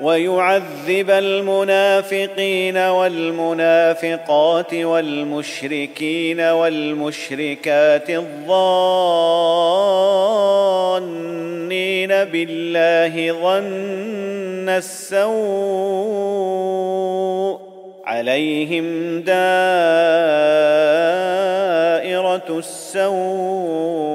ويعذب المنافقين والمنافقات والمشركين والمشركات الظانين بالله ظن السوء عليهم دائرة السوء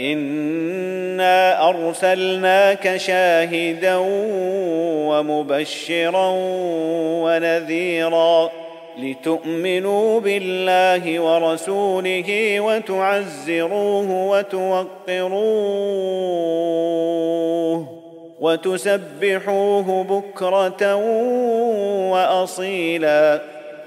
انا ارسلناك شاهدا ومبشرا ونذيرا لتؤمنوا بالله ورسوله وتعزروه وتوقروه وتسبحوه بكره واصيلا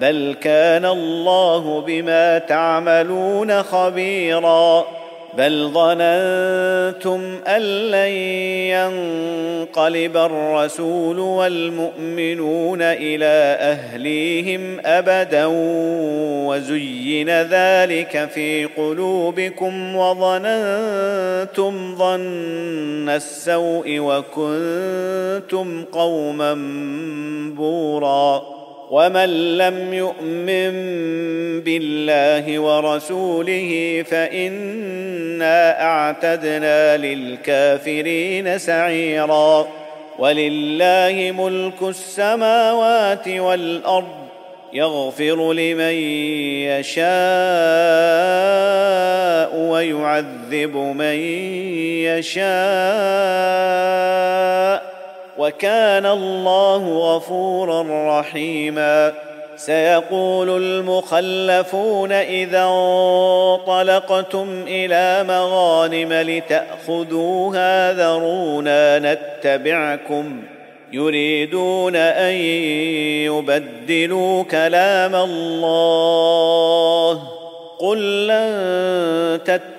بل كان الله بما تعملون خبيرا بل ظننتم ان لن ينقلب الرسول والمؤمنون إلى اهليهم ابدا وزين ذلك في قلوبكم وظننتم ظن السوء وكنتم قوما بورا ومن لم يؤمن بالله ورسوله فانا اعتدنا للكافرين سعيرا ولله ملك السماوات والارض يغفر لمن يشاء ويعذب من يشاء وكان الله غفورا رحيما. سيقول المخلفون إذا انطلقتم إلى مغانم لتأخذوها ذرونا نتبعكم. يريدون أن يبدلوا كلام الله. قل لن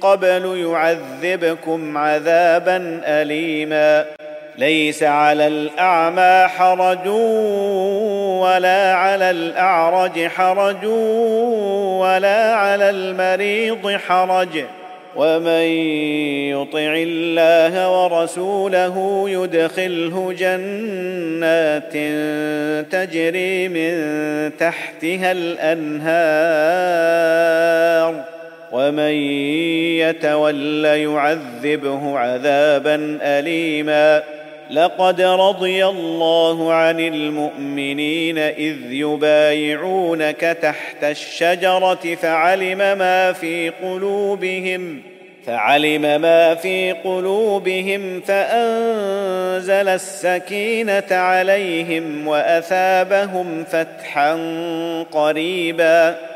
قبل يعذبكم عذابا اليما. ليس على الأعمى حرج ولا على الأعرج حرج ولا على المريض حرج. ومن يطع الله ورسوله يدخله جنات تجري من تحتها الأنهار. ومن يتول يعذبه عذابا اليما. لقد رضي الله عن المؤمنين إذ يبايعونك تحت الشجرة فعلم ما في قلوبهم فعلم ما في قلوبهم فأنزل السكينة عليهم وأثابهم فتحا قريبا.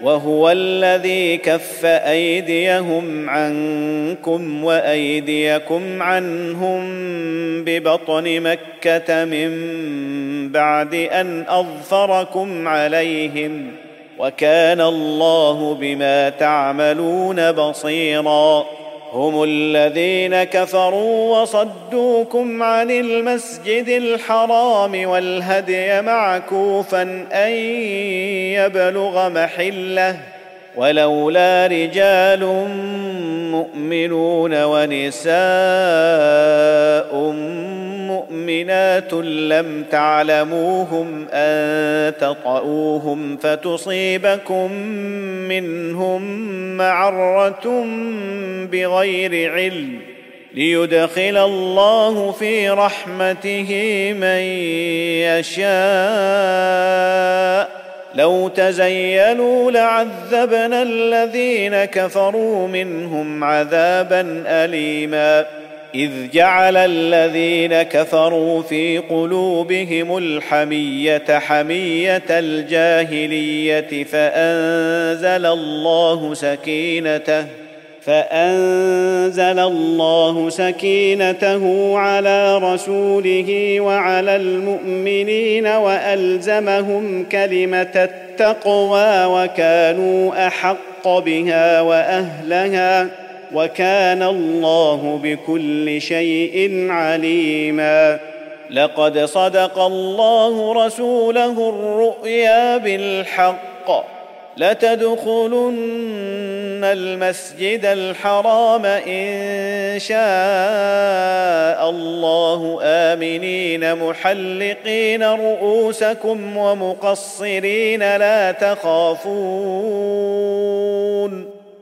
وهو الذي كف أيديهم عنكم وأيديكم عنهم ببطن مكة من بعد أن أظفركم عليهم وكان الله بما تعملون بصيرا هم الذين كفروا وصدوكم عن المسجد الحرام والهدي معكوفا أن يبلغ محلة ولولا رجال مؤمنون ونساء مؤمنات لم تعلموهم أن تطئوهم فتصيبكم منهم معرة بغير علم ليدخل الله في رحمته من يشاء. لو تزينوا لعذبنا الذين كفروا منهم عذابا اليما. إذ جعل الذين كفروا في قلوبهم الحمية حمية الجاهلية فأنزل الله سكينته فأنزل الله سكينته على رسوله وعلى المؤمنين وألزمهم كلمة التقوى وكانوا أحق بها وأهلها وكان الله بكل شيء عليما. لقد صدق الله رسوله الرؤيا بالحق. لتدخلن المسجد الحرام إن شاء الله. آمنين محلقين رؤوسكم ومقصرين لا تخافون.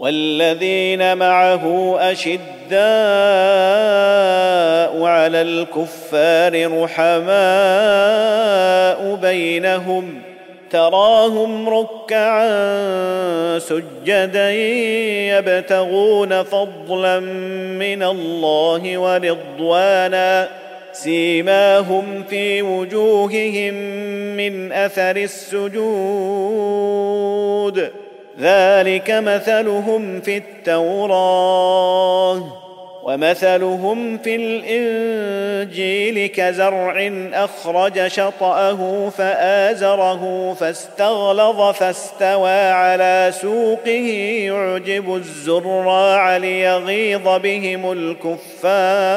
والذين معه أشداء على الكفار رحماء بينهم تراهم ركعا سجدا يبتغون فضلا من الله ورضوانا سيماهم في وجوههم من أثر السجود. ذلك مثلهم في التوراه ومثلهم في الإنجيل كزرع أخرج شطأه فآزره فاستغلظ فاستوى على سوقه يعجب الزراع ليغيظ بهم الكفار